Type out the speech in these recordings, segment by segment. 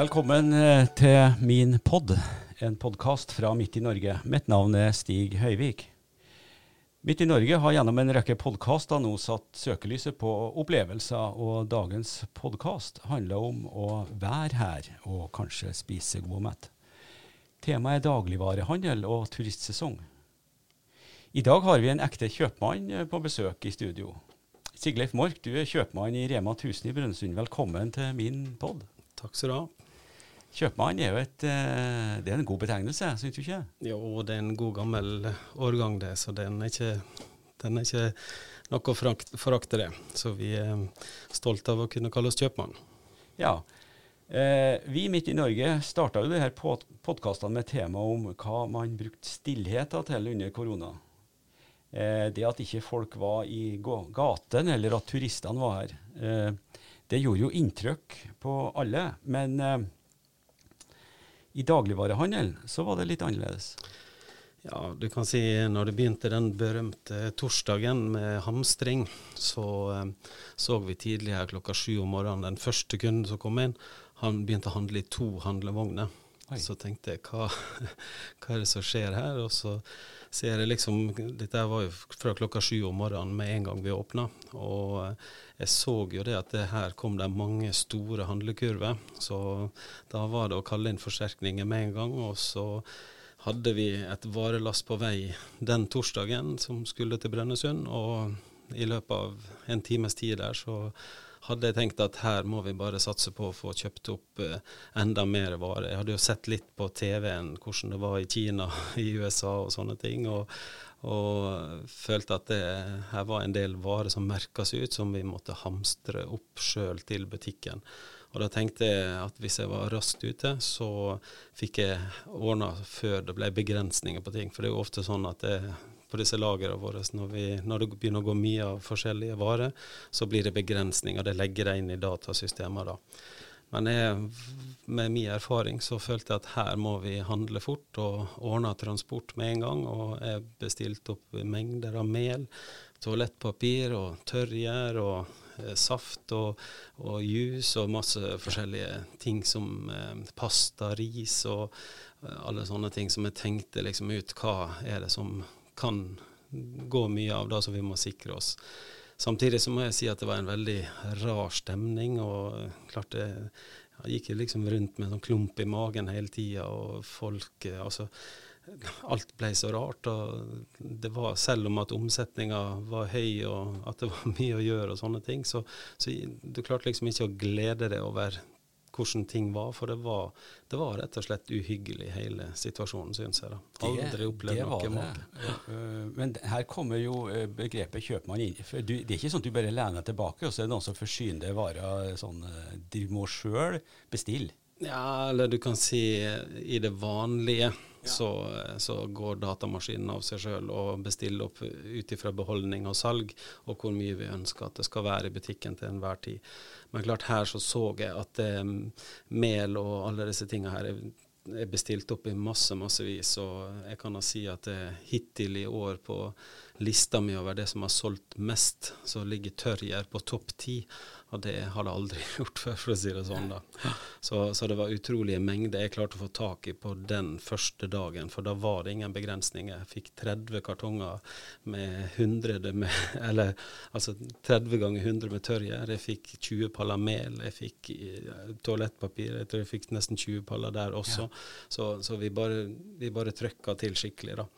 Velkommen eh, til min pod, en podkast fra Midt i Norge. Mitt navn er Stig Høyvik. Midt i Norge har gjennom en rekke podkaster nå satt søkelyset på opplevelser, og dagens podkast handler om å være her og kanskje spise god mat. Temaet er dagligvarehandel og turistsesong. I dag har vi en ekte kjøpmann eh, på besøk i studio. Sigleif Mork, du er kjøpmann i Rema 1000 i Brønnøysund. Velkommen til min pod. Takk skal du ha. Kjøpmann er jo et, eh, det er en god betegnelse, syns du ikke? Jo, det er en god gammel årgang, det. Så den er ikke, den er ikke noe å forakte, det. Så vi er stolte av å kunne kalle oss kjøpmann. Ja. Eh, vi midt i Norge starta jo her podkastene med tema om hva man brukte stillheten til under korona. Eh, det at ikke folk var i gaten, eller at turistene var her. Eh, det gjorde jo inntrykk på alle. Men i dagligvarehandelen så var det litt annerledes. Ja, du kan si når det begynte den berømte torsdagen med hamstring, så eh, så vi tidlig her klokka sju om morgenen den første kunden som kom inn, han begynte å handle i to handlevogner. Oi. Så tenkte jeg hva, hva er det som skjer her? Og så ser jeg liksom Dette var jo fra klokka sju om morgenen med en gang vi åpna. Og eh, jeg så jo det at det her kom det mange store handlekurver. Så da var det å kalle inn forsterkninger med en gang. Og så hadde vi et varelass på vei den torsdagen som skulle til Brønnøysund. Og i løpet av en times tid der så hadde jeg tenkt at her må vi bare satse på å få kjøpt opp eh, enda mer varer. Jeg hadde jo sett litt på TV-en hvordan det var i Kina, i USA og sånne ting. og og følte at det her var en del varer som merka seg ut, som vi måtte hamstre opp sjøl til butikken. Og da tenkte jeg at hvis jeg var raskt ute, så fikk jeg ordna før det ble begrensninger på ting. For det er jo ofte sånn at det, på disse lagrene våre, når, vi, når det begynner å gå mye av forskjellige varer, så blir det begrensninger. Det legger jeg inn i datasystemer da. Men jeg, med min erfaring så følte jeg at her må vi handle fort og ordne transport med en gang. Og jeg bestilte opp mengder av mel, toalettpapir og tørrgjær og eh, saft og, og juice og masse forskjellige ting som eh, pasta, ris og eh, alle sånne ting som jeg tenkte liksom ut hva er det som kan gå mye av det som vi må sikre oss. Samtidig så må jeg si at det var en veldig rar stemning. og klart det, Jeg gikk liksom rundt med en sånn klump i magen hele tida, og folk eh, altså, Alt ble så rart. og det var, Selv om at omsetninga var høy og at det var mye å gjøre, og sånne ting, så, så du klarte liksom ikke å glede deg over hvordan ting var. For det var, det var rett og slett uhyggelig, hele situasjonen, syns jeg. da. Aldri opplevd noe maken. make. Eh, Men her kommer jo eh, begrepet kjøpmann inn. For du, det er ikke sånn at du bare lener deg tilbake, og så er det noen som forsyner deg varer sånn eh, Du må sjøl bestille. Ja, eller du kan si i det vanlige så, eh, så går datamaskinen av seg sjøl og bestiller opp ut ifra beholdning og salg, og hvor mye vi ønsker at det skal være i butikken til enhver tid. Men klart her så så jeg at eh, mel og alle disse tinga her er, er bestilt opp i masse, massevis. Og jeg kan da si at eh, hittil i år på lista mi over det som har solgt mest, så ligger tørrgjær på topp ti. Og det har jeg aldri gjort før, for å si det sånn. da. Så, så det var utrolige mengder jeg klarte å få tak i på den første dagen, for da var det ingen begrensninger. Jeg fikk 30 kartonger med 100 med, eller altså 30 ganger 100 med tørrgjær. Jeg fikk 20 paller mel, jeg fikk eh, toalettpapir, jeg tror jeg fikk nesten 20 paller der også. Så, så vi bare, vi bare trøkka til skikkelig, da.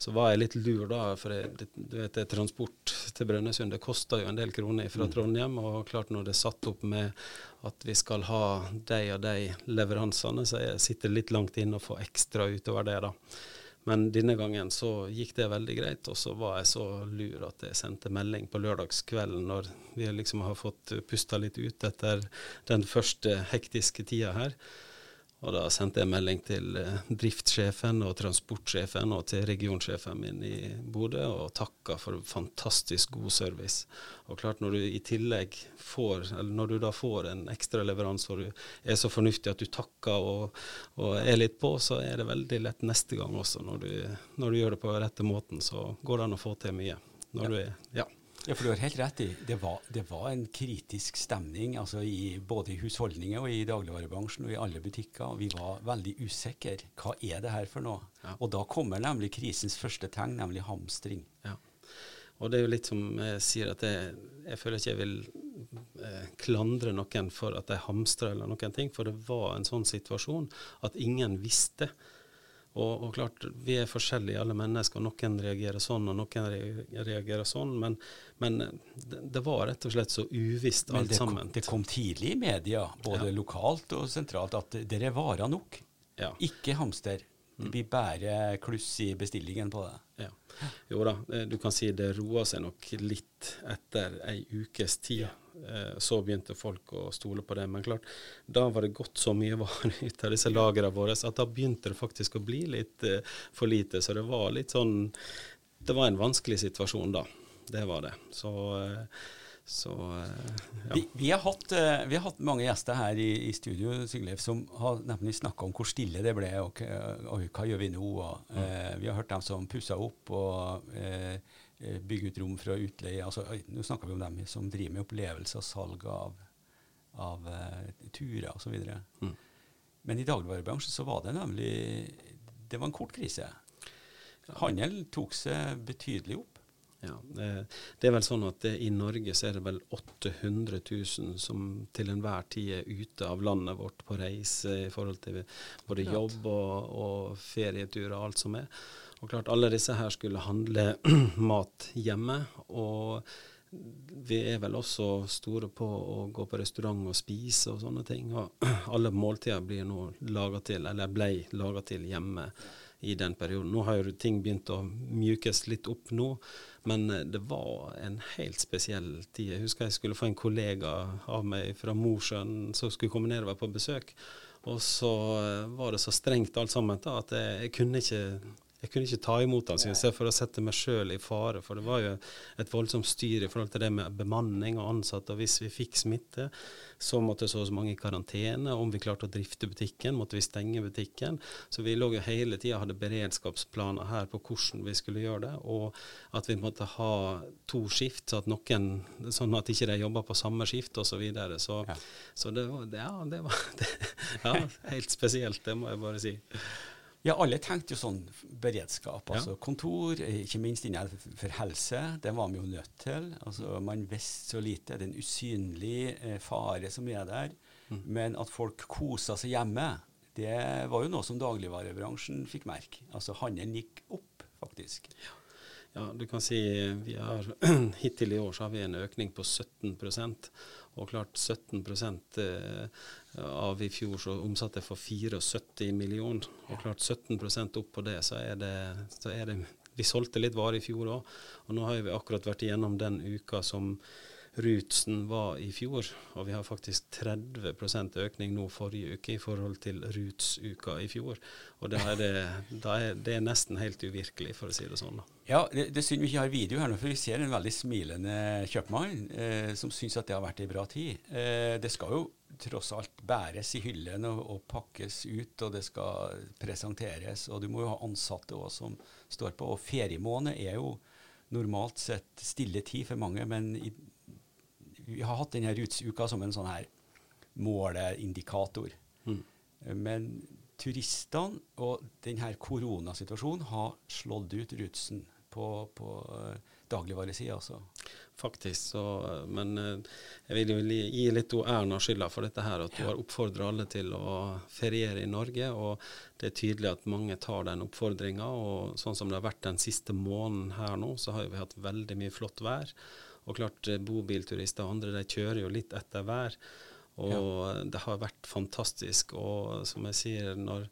Så var jeg litt lur da, for jeg, du vet, transport til Brønnøysund, det kosta jo en del kroner fra Trondheim. og klart når det er satt opp med at vi skal ha de og de leveransene, så jeg sitter litt langt inne og får ekstra utover det, da. Men denne gangen så gikk det veldig greit, og så var jeg så lur at jeg sendte melding på lørdagskvelden når vi liksom har fått pusta litt ut etter den første hektiske tida her. Og da sendte jeg melding til eh, driftssjefen og transportsjefen og til regionsjefen min i Bodø og takka for fantastisk god service. Og klart når du i tillegg får, eller når du da får en ekstra leveranse og du er så fornuftig at du takker og, og er litt på, så er det veldig lett neste gang også. Når du, når du gjør det på rette måten, så går det an å få til mye. Når du er, ja. Ja, for du har helt rett i. Det var, det var en kritisk stemning altså i, både i husholdninger og i dagligvarebransjen og i alle butikker. Vi var veldig usikre. Hva er det her for noe? Ja. Og da kommer nemlig krisens første tegn, nemlig hamstring. Ja. Og det er jo litt som jeg sier, at jeg, jeg føler ikke jeg vil eh, klandre noen for at de hamstrer eller noen ting, for det var en sånn situasjon at ingen visste. Og, og, klart, vi er forskjellige alle mennesker, og noen reagerer sånn og noen reagerer sånn, men, men det, det, var rett og slett så uvisst men alt sammen. Det kom tidlig i media, både ja. lokalt og sentralt, at dere varer nok. Ja. Ikke hamster. Det blir bare kluss i bestillingen på det. Ja. Jo da, eh, du kan si det roa seg nok litt etter ei ukes tid. Ja. så begynte folk å stole på det. Men klart, da var det gått så mye varer ut av disse lagrene våre at da begynte det faktisk å bli litt eh, for lite. Så det var litt sånn Det var en vanskelig situasjon da. Det var det. Så så, ja. vi, vi, har hatt, vi, har hatt, mange gjester her i, i studio Sigleif, som har nemlig snakka om hvor stille det ble, og, og, hva gjør vi nå? Og, mm. eh, vi har hørt dem som pussa opp og eh, bygger ut rom fra utleie. Altså, nå snakker vi om dem som driver med opplevelser og salg av, av uh, turer osv. Mm. Men i dagligvarebransjen så var det nemlig det var en kort krise. Handel tok seg betydelig opp. Ja, det, det, er vel sånn at det, I Norge så er det vel 800 000 som til enhver tid er ute av landet vårt på reise i forhold til både jobb og, og ferieturer og alt som er. Og klart alle disse her skulle handle mat hjemme. Og vi er vel også store på å gå på restaurant og spise og sånne ting. Og alle måltider blir nå laga til, eller blei laga til hjemme i den perioden. Nå har jo ting begynt å mjukes litt opp nå, men det var en helt spesiell tid. Jeg husker jeg skulle få en kollega av meg fra Mosjøen som skulle komme nedover på besøk. Og så var det så strengt alt sammen da, at jeg, jeg kunne ikke jeg kunne ikke ta imot han, synes jeg, for å sette meg sjøl i fare. For det var jo et voldsomt styr i forhold til det med bemanning og ansatte. Og hvis vi fikk smitte, så måtte så og så mange i karantene. Om vi klarte å drifte butikken, måtte vi stenge butikken. Så vi lå jo hele tida hadde beredskapsplaner her på hvordan vi skulle gjøre det. Og at vi måtte ha to skift, så at noen, sånn at ikke de jobba på samme skift osv. Så, videre. så ja. så det var, ja, det var det, ja, helt spesielt, det må jeg bare si. Ja, alle tenkte jo sånn beredskap. altså ja. Kontor, ikke minst innenfor helse. Det var vi jo nødt til. altså Man visste så lite. Det er en usynlig eh, fare som er der. Mm. Men at folk kosa seg hjemme, det var jo noe som dagligvarebransjen fikk merke. Altså Handelen gikk opp, faktisk. Ja. Ja, du kan si vi har Hittil i år så har vi en økning på 17% og klart 17 eh, av i fjor så omsatte jeg for 74 millioner. Og klart 17% opp på det, så er det, så er det Vi solgte litt varer i fjor òg. Og nå har vi akkurat vært igjennom den uka som Rutsen var i fjor, og vi har faktisk 30% økning nå forrige uke i forhold til Rutsuka i fjor. Og da er det, da er, det nesten helt uvirkelig, for å si det sånn. Ja, det, det er synd vi ikke har video her nå, for vi ser en veldig smilende kjøpmann eh, som syns at det har vært ei bra tid. Eh, det skal jo tross alt bæres i hyllene og, og, pakkes ut, og det skal presenteres. Og du må jo ha ansatte òg som står på. Og feriemåned er jo normalt sett stille tid for mange, men i vi har hatt denne Rutsuka som en sånn her måleindikator. Mm. Men turistene og denne koronasituasjonen har slått ut Rutsen på, på uh, dagligvaresida. Altså. Faktisk. Så, men uh, jeg vil jo gi litt Erna skylda for dette her. At hun har oppfordra alle til å feriere i Norge. Og det er tydelig at mange tar den oppfordringa. Og sånn som det har vært den siste måneden her nå, så har vi hatt veldig mye flott vær. Og klart, eh, bobilturister og andre de kjører jo litt etter vær. Og ja. det har vært fantastisk. Og som jeg sier, når,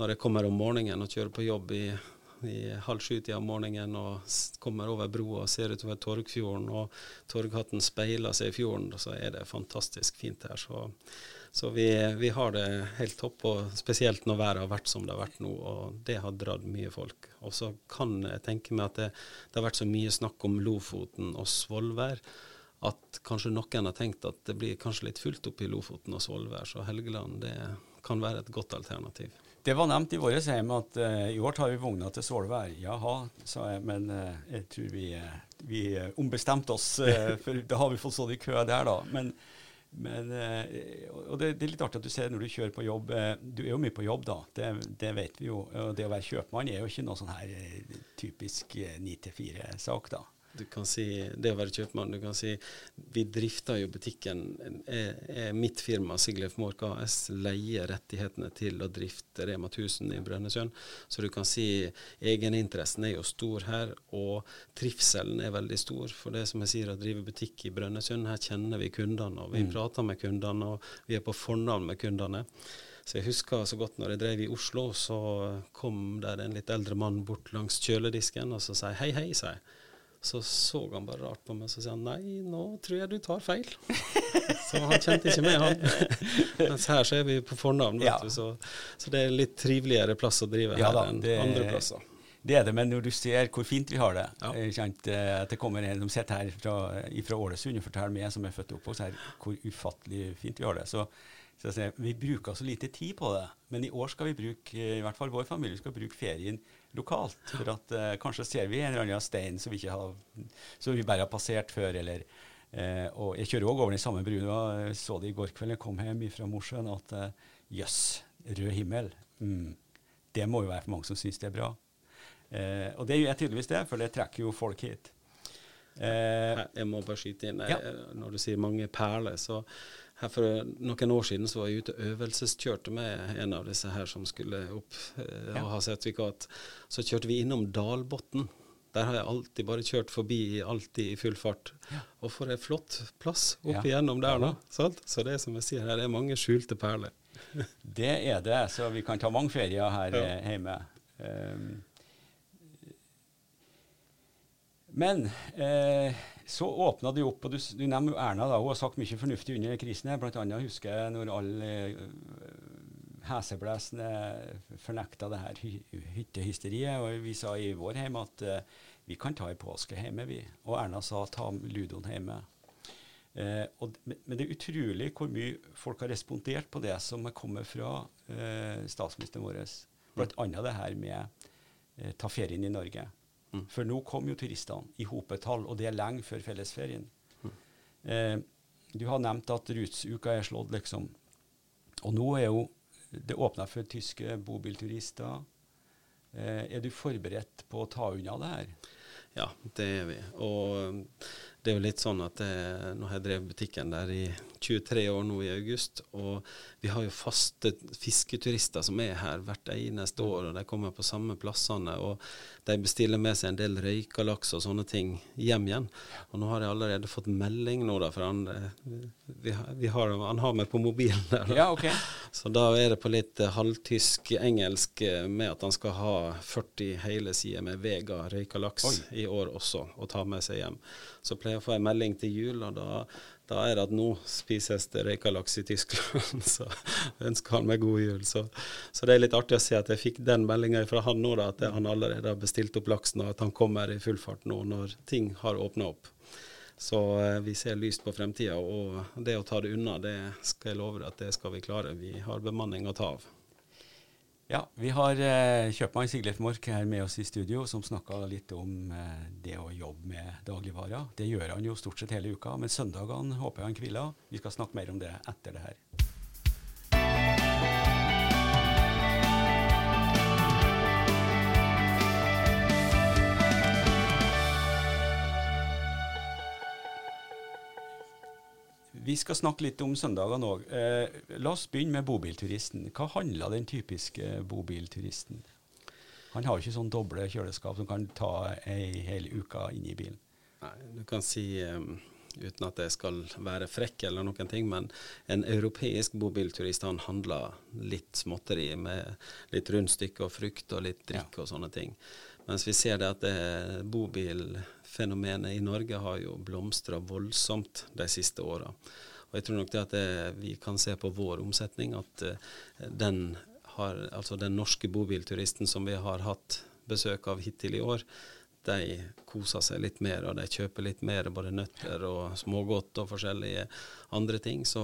når jeg kommer om morgenen og kjører på jobb i, i halv sju-tida om morgenen og kommer over broa og ser utover Torgfjorden, og Torghatten speiler seg i fjorden, så er det fantastisk fint her. Så så vi, vi, har det helt topp, og spesielt når været har vært som det har vært nå. og Det har dratt mye folk. Og så kan jeg tenke meg at det, det har vært så mye snakk om Lofoten og Svolvær at kanskje noen har tenkt at det blir kanskje litt fullt opp i Lofoten og Svolvær. Så Helgeland det kan være et godt alternativ. Det var nevnt i vårt hjem at uh, i år tar vi vogna til Svolvær. Jaha, sa jeg, men uh, jeg tror vi, uh, vi ombestemte oss, for da har vi fått stått i kø der, da. Men, men og det, det, er litt artig at du ser når du kjører på jobb. Du er jo mye på jobb, da. Det, det vet vi jo. Og det å være kjøpmann er jo ikke noe sånn her typisk 9-4-sak, da. Du kan si, Det å være kjøpmann du kan si, Vi drifter jo butikken. Er, er mitt firma Siglef Mork AS leier rettighetene til å drifte Rema 1000 i Brønnøysund. Så du kan si egeninteressen er jo stor her, og trivselen er veldig stor. For det som jeg sier, å drive butikk i Brønnøysund, her kjenner vi kundene, og vi mm. prater med kundene, og vi er på fornavn med kundene. Så jeg husker så godt når jeg drev i Oslo, så kom der en litt eldre mann bort langs kjøledisken og så sier hei, hei, sier jeg. Så så han bare rart på meg så sier han nei, nå tror jeg du tar feil. så han kjente ikke meg, han. Mens her så er vi på fornavn, vet ja. du. Så, så, det er litt triveligere plass å drive ja, her da, enn det, andre plasser. Det er det, men når du ser hvor fint vi har det ja. kjent, eh, At det kommer en som sitter her fra, fra Ålesund og forteller meg, som er født og oppvokst her, hvor ufattelig fint vi har det. Så så jeg Vi bruker så lite tid på det, men i år skal vi bruke, i hvert fall vår familie skal bruke ferien lokalt. For at uh, kanskje ser vi en eller annen stein som vi, ikke har, som vi bare har passert før. eller uh, og Jeg kjører òg over den samme brua. Jeg så det i går kveld jeg kom hjem fra Mosjøen, at eh, jøss, uh, rød himmel. Mm, det må jo være for mange som syns det er bra. og det er tydeligvis det, for det trekker jo folk hit. jeg må bare skyte inn. Ja. Når du sier mange perler, så her For noen år siden så var jeg ute og øvelseskjørte med en av disse her som skulle opp eh, og ha sertifikat. Så kjørte vi innom Dalbotn. Der har jeg alltid bare kjørt forbi, alltid i full fart. Ja. Og for en flott plass opp ja. igjennom der, da. Sant? Så det som jeg sier her, det er mange skjulte perler. det er det, så vi kan ta mange ferier her ja. Eh, hjemme. Um, men eh, så åpna det opp, og du, du nevner jo Erna. da, Hun har sagt mye fornuftig under krisen. her, annet husker jeg når alle uh, heseblesende fornekta det her hyttehysteriet. Og vi sa i vår hjem at uh, vi kan ta ei påske hjemme, vi. Og Erna sa ta ludoen hjemme. Uh, og, men det er utrolig hvor mye folk har respondert på det som er kommet fra uh, statsministeren vår. Annet det her med ta ferien i Norge. Mm. For nå kom jo turistene i hopetall, og det er lenge før fellesferien. Mm. Eh, du har nevnt at Rutsuka er slått, liksom. Og nå er jo det åpna for tyske bobilturister. Eh, er du forberedt på å ta unna det her? Ja, det er vi. Og det er jo litt sånn at det, nå har jeg drevet butikken der i 23 år nå i august, og vi har jo faste fisketurister som er her hvert eneste år, og de kommer på samme plassene. og De bestiller med seg en del røyka laks og sånne ting hjem igjen. Og nå har jeg allerede fått melding nå da, for han, vi, vi har, han har meg på mobilen der. Ja, okay. Så da er det på litt uh, halvtysk-engelsk med at han skal ha 40 hele sider med Vega røykalaks Oi. i år også, og ta med seg hjem. Så pleier jeg får en melding til jul, og da da er det at nå spises det røykalaks i Tyskland. Så ønsker han meg god jul. Så, så, det er litt artig å se at jeg fikk den meldinga fra han nå, da, at han allerede har bestilt opp laksen, og at han kommer i full fart nå når ting har åpna opp. Så eh, vi ser lyst på fremtida, og det å ta det unna, det skal jeg love deg at det skal vi klare. Vi har bemanning å ta av. Ja, vi har eh, kjøpmann Sigleif Mork her med oss i studio, som snakka litt om eh, det å jobbe med dagligvarer. Det gjør han jo stort sett hele uka, men søndagene håper jeg han hviler. Vi skal snakke mer om det etter det her. Vi skal snakke litt om søndagene òg. Eh, la oss begynne med bobilturisten. Hva handler den typiske bobilturisten? Han har jo ikke sånn doble kjøleskap som kan ta ei hel uke inn i bilen. Nei, du kan si, um, uten at jeg skal være frekk eller noen ting, men en europeisk bobilturist han handler litt småtteri med litt rundstykke og frukt og litt drikk ja. og sånne ting. Mens vi ser det at det bobilfenomenet i Norge har jo blomstra voldsomt de siste åra. Og jeg tror nok det at det, vi kan se på vår omsetning at uh, den, har, altså den norske bobilturisten som vi har hatt besøk av hittil i år, de koser seg litt mer, og de kjøper litt mer både nøtter og smågodt og forskjellige andre ting. Så,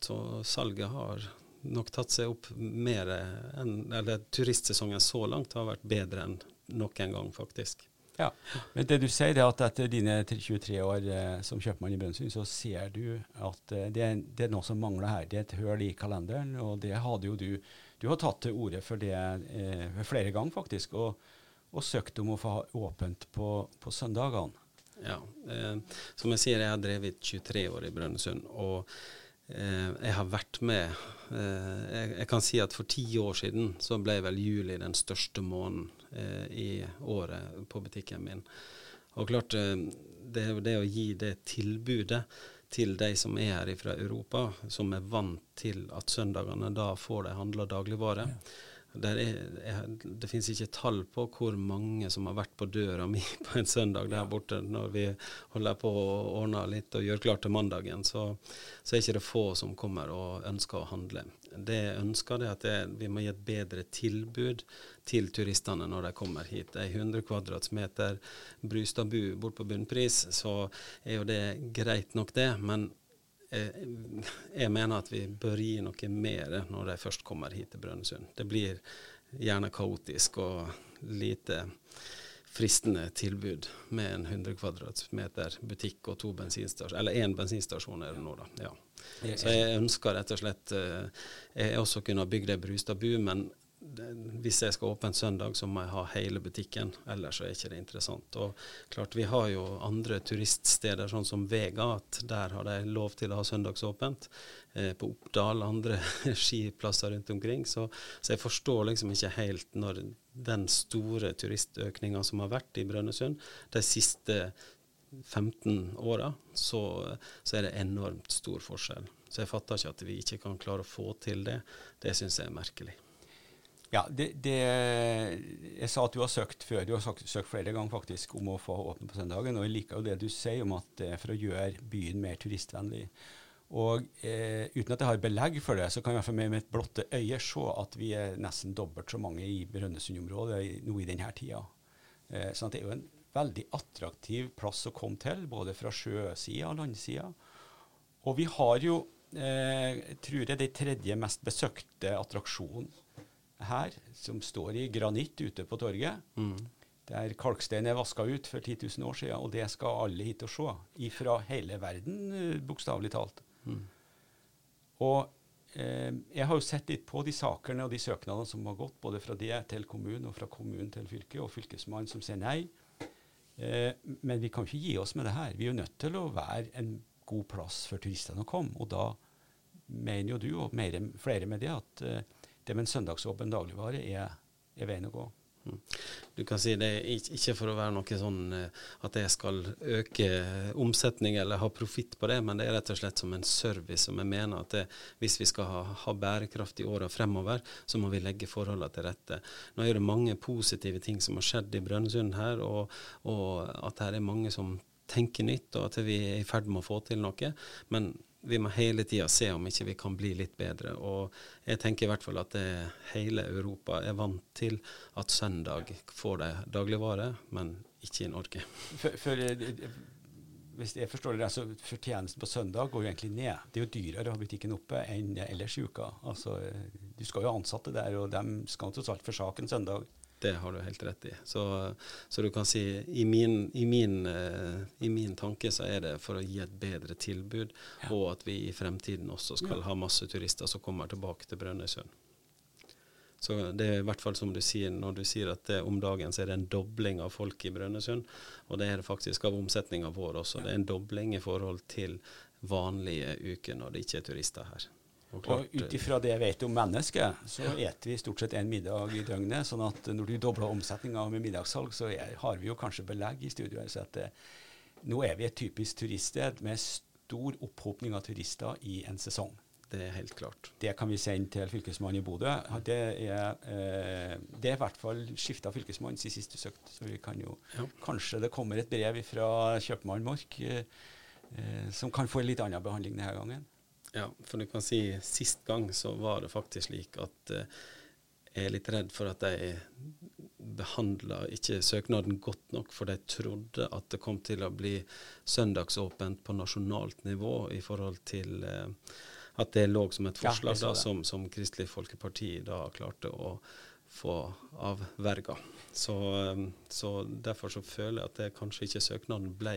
så salget har nok tatt seg opp mer enn Eller turistsesongen så langt har vært bedre enn noen gang, faktisk. Ja, Men det du sier, er at etter dine 23 år eh, som kjøpmann i Brønnøysund, så ser du at eh, det, er, det, er, noe som mangler her. Det er et høl i kalenderen, og det hadde jo du Du har tatt til orde for det eh, flere ganger, faktisk, og, og, søkt om å få ha åpent på, på søndagene. Ja. Eh, som jeg sier, jeg har drevet 23 år i Brønnøysund. og jeg har vært med eh, jeg, jeg, kan si at for ti år siden så ble vel juli den største måneden eh, i året på butikken min. Og klart, det det å gi det tilbudet til de som er her fra Europa, som er vant til at søndagene da får de handla dagligvare. Ja. Er, det finnes ikke tall på hvor mange som har vært på døra mi på en søndag der borte når vi holder på å ordne litt og gjør klart til mandagen. Så, så er ikke det få som kommer og ønsker å handle. Det jeg ønsker, er at det, vi må gi et bedre tilbud til turistene når de kommer hit. Det er 100 kvadratmeter Brustadbu bort på bunnpris, så er jo det greit nok, det. men Eh, jeg mener at vi bør gi noe mer når de først kommer hit til Brønnøysund. Det blir gjerne kaotisk og lite fristende tilbud med en 100 kvadratmeter butikk og to bensinstasjoner, eller én bensinstasjon er det nå, da. Ja. Så jeg ønsker rett og slett eh, Jeg også kunne ha bygd ei Brustadbu, men hvis jeg skal åpne søndag, så må jeg ha hele butikken. Ellers er ikke det interessant. Og klart, Vi har jo andre turiststeder, sånn som Vega, at der har de lov til å ha søndagsåpent. Eh, på Oppdal, andre skiplasser rundt omkring. Så, så, jeg forstår liksom ikke helt når den store turistøkninga som har vært i Brønnøysund de siste 15 åra, så, så er det enormt stor forskjell. Så jeg fatter ikke at vi ikke kan klare å få til det. Det syns jeg er merkelig. Ja, det, det, Jeg sa at du har søkt før. Du har søkt, flere ganger faktisk om å få åpne på søndagen. Og jeg liker jo det du sier om at det er for å gjøre byen mer turistvennlig. Og eh, uten at jeg har belegg for det, så kan jeg for meg med et blotte øye se at vi er nesten dobbelt så mange i Brønnøysund-området nå i denne tida. Eh, sånn det er jo en veldig attraktiv plass å komme til, både fra sjøsida og landsida. Og vi har jo, eh, tror jeg, den tredje mest besøkte attraksjonen her, som står i granitt ute på torget. Mm. Der kalkstein er vaska ut for 10 000 år siden, og det skal alle hit og se. Ifra hele verden, eh, bokstavelig talt. Mm. Og eh, jeg har jo sett litt på de sakene og de søknadene som har gått, både fra det til kommunen og fra kommunen til fylket, og fylkesmannen som sier nei. Eh, men vi kan ikke gi oss med det her. Vi er jo nødt til å være en god plass for turistene å komme. Og da mener jo du, og mer, flere med det, at eh, det med en søndagsåpen dagligvare er, er veien å gå. Mm. Du kan si Det ikke for å være noe sånn eh, at jeg skal øke omsetning eller ha profitt på det, men det er rett og slett som en service som jeg mener at det, hvis vi skal ha, ha bærekraft i åra fremover, så må vi legge forholdene til rette. Nå er det mange positive ting som har skjedd i Brønnøysund her, og, og at her er mange som tenker nytt, og at vi er i ferd med å få til noe. Men vi må hele tida se om ikke vi kan bli litt bedre. Og jeg tenker i hvert fall at hele Europa er vant til at søndag får de dagligvare, men ikke i Norge. For, for, eh, hvis jeg forstår det, så Fortjenesten på søndag går jo egentlig ned. Det er jo dyrere å ha butikken oppe enn ellers i uka. Altså, du skal jo ha ansatte der, og de skal tross alt for saken søndag. Det har du helt rett i. Så, så du kan si i min, i, min, uh, i min, tanke så er det for å gi et bedre tilbud, ja. og at vi i fremtiden også skal ja. ha masse turister som kommer tilbake til Brønnøysund. Så det er i hvert fall som du sier, når du sier at det, om dagen så er det en dobling av folk i Brønnøysund, og det er det faktisk av omsetninga vår også. Ja. Det er en dobling i forhold til vanlige uker når det ikke er turister her. Og, ut ifra det jeg vet om mennesket, så eter vi stort sett én middag i døgnet. sånn at når du dobler omsetninga med middagssalg, så er, har vi jo kanskje belegg i studioet. Så at eh, nå er vi et typisk turiststed med stor opphopning av turister i en sesong. Det er helt klart. Det kan vi sende til fylkesmannen i Bodø. Det er, eh, det er i hvert fall skifta fylkesmann siden sist du søkte. Så vi kan jo ja. Kanskje det kommer et brev fra kjøpmann Mork eh, eh, som kan få en litt annen behandling denne gangen. Ja, for du kan si sist gang så var det faktisk slik at eh, jeg er litt redd for at de behandla ikke søknaden godt nok, for de trodde at det kom til å bli søndagsåpent på nasjonalt nivå i forhold til eh, at det lå som et forslag ja, da, som, som Kristelig Folkeparti da klarte å få avverga. Så, um, så derfor så føler jeg at det kanskje ikke søknaden ble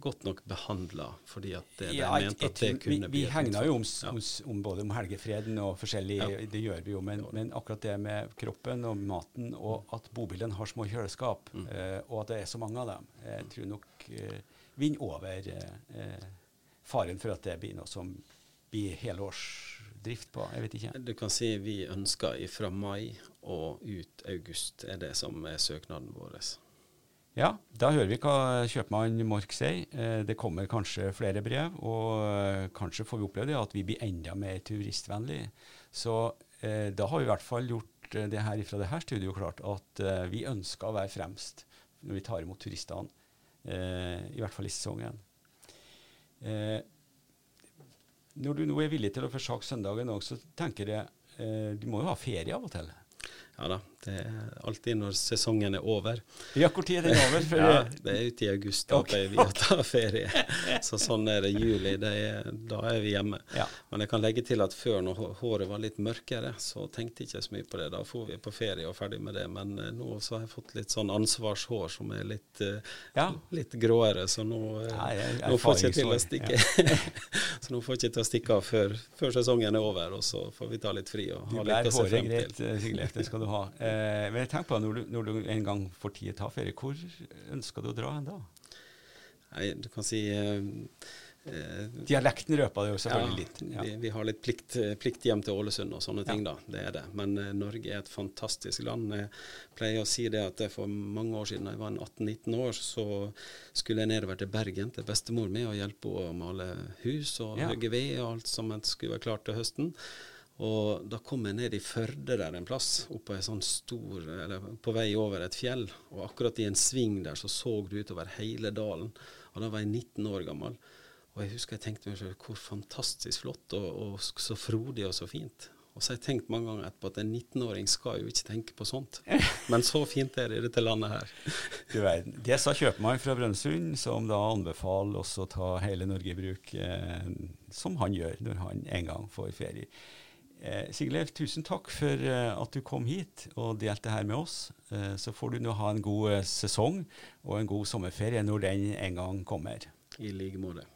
godt nok behandla, fordi at det, de Ja, jeg- mente at det kunne vi, bli vi hegna jo om, ja. om, om både om helgefreden og forskjellig, Ja. det gjør vi jo, men, men akkurat det med kroppen og maten, og at bobilen har små kjøleskap, Mm. eh, og at det er så mange av dem, jeg tror nok eh, vinner over eh, eh, faren for at det blir noe som blir helårsdrift på. Jeg vet ikke. Du kan si vi ønsker fra mai og ut august, er det som er søknaden vår. Ja, da hører vi hva kjøpmann Mork sier. Eh, det kommer kanskje flere brev, og eh, kanskje får vi oppleve det at vi blir enda mer turistvennlige. Så eh, da har vi i hvert fall gjort eh, det her fra det her studioet klart at eh, vi ønsker å være fremst når vi tar imot turistene, eh, i hvert fall i sesongen. Når du nå er villig til å forsake søndagen òg, så tenker jeg du må jo ha ferie av og til. Ja da, det er alltid når sesongen er over. Ja, tid er den over? For, Ja, det er ute i august da okay. vi å ta ferie. Så sånn er det juli. Det er, da er vi hjemme. Ja. Men jeg kan legge til at før når håret var litt mørkere, så tenkte jeg ikke så mye på det. Da får vi på ferie og ferdig med det. Men eh, nå så har jeg fått litt sånn ansvarshår som er litt, eh, Ja. litt gråere, så nå, eh, Ja, jeg- nå får jeg ikke til å stikke Så nå får jeg ikke til å stikke av før, før sesongen er over, og så får vi ta litt fri og ha litt å se frem til. Greit, Det skal du ha. Eh, tenker på når du, når du en gang får tid til å ta ferie, hvor ønsker du å dra hen da? Nei, du kan si eh, eh, Dialekten røper det jo selvfølgelig Ja, litt. Ja. Vi, vi har litt plikt, plikt hjem til Ålesund og sånne ting, da. Det er det. Men eh, Norge er et fantastisk land. Jeg pleier å si det at for mange år siden, da jeg var 18-19 år, så skulle jeg nedover til Bergen til bestemor mi og hjelpe henne å male hus og Ja. hugge ved og alt som skulle være klart til høsten. Og da kom jeg ned i Førde der en plass, oppå ei sånn stor, eller på vei over et fjell. Og akkurat i en sving der så så du utover hele dalen. Og da var jeg 19 år gammel. Og jeg husker jeg tenkte meg selv hvor fantastisk flott og, og så frodig og så fint. Og så har jeg tenkt mange ganger etterpå at en 19-åring skal jo ikke tenke på sånt. Men så fint er det i dette landet her. Du verden. Det sa kjøpmann fra Brønnøysund, som da anbefaler oss å ta hele Norge i bruk, eh, som han gjør når han en gang får ferie. Eh, Sigleif, tusen takk for eh, at du kom hit og delte her med oss. Eh, så får du nå ha en god eh, sesong og en god sommerferie når den en gang kommer. I like måte.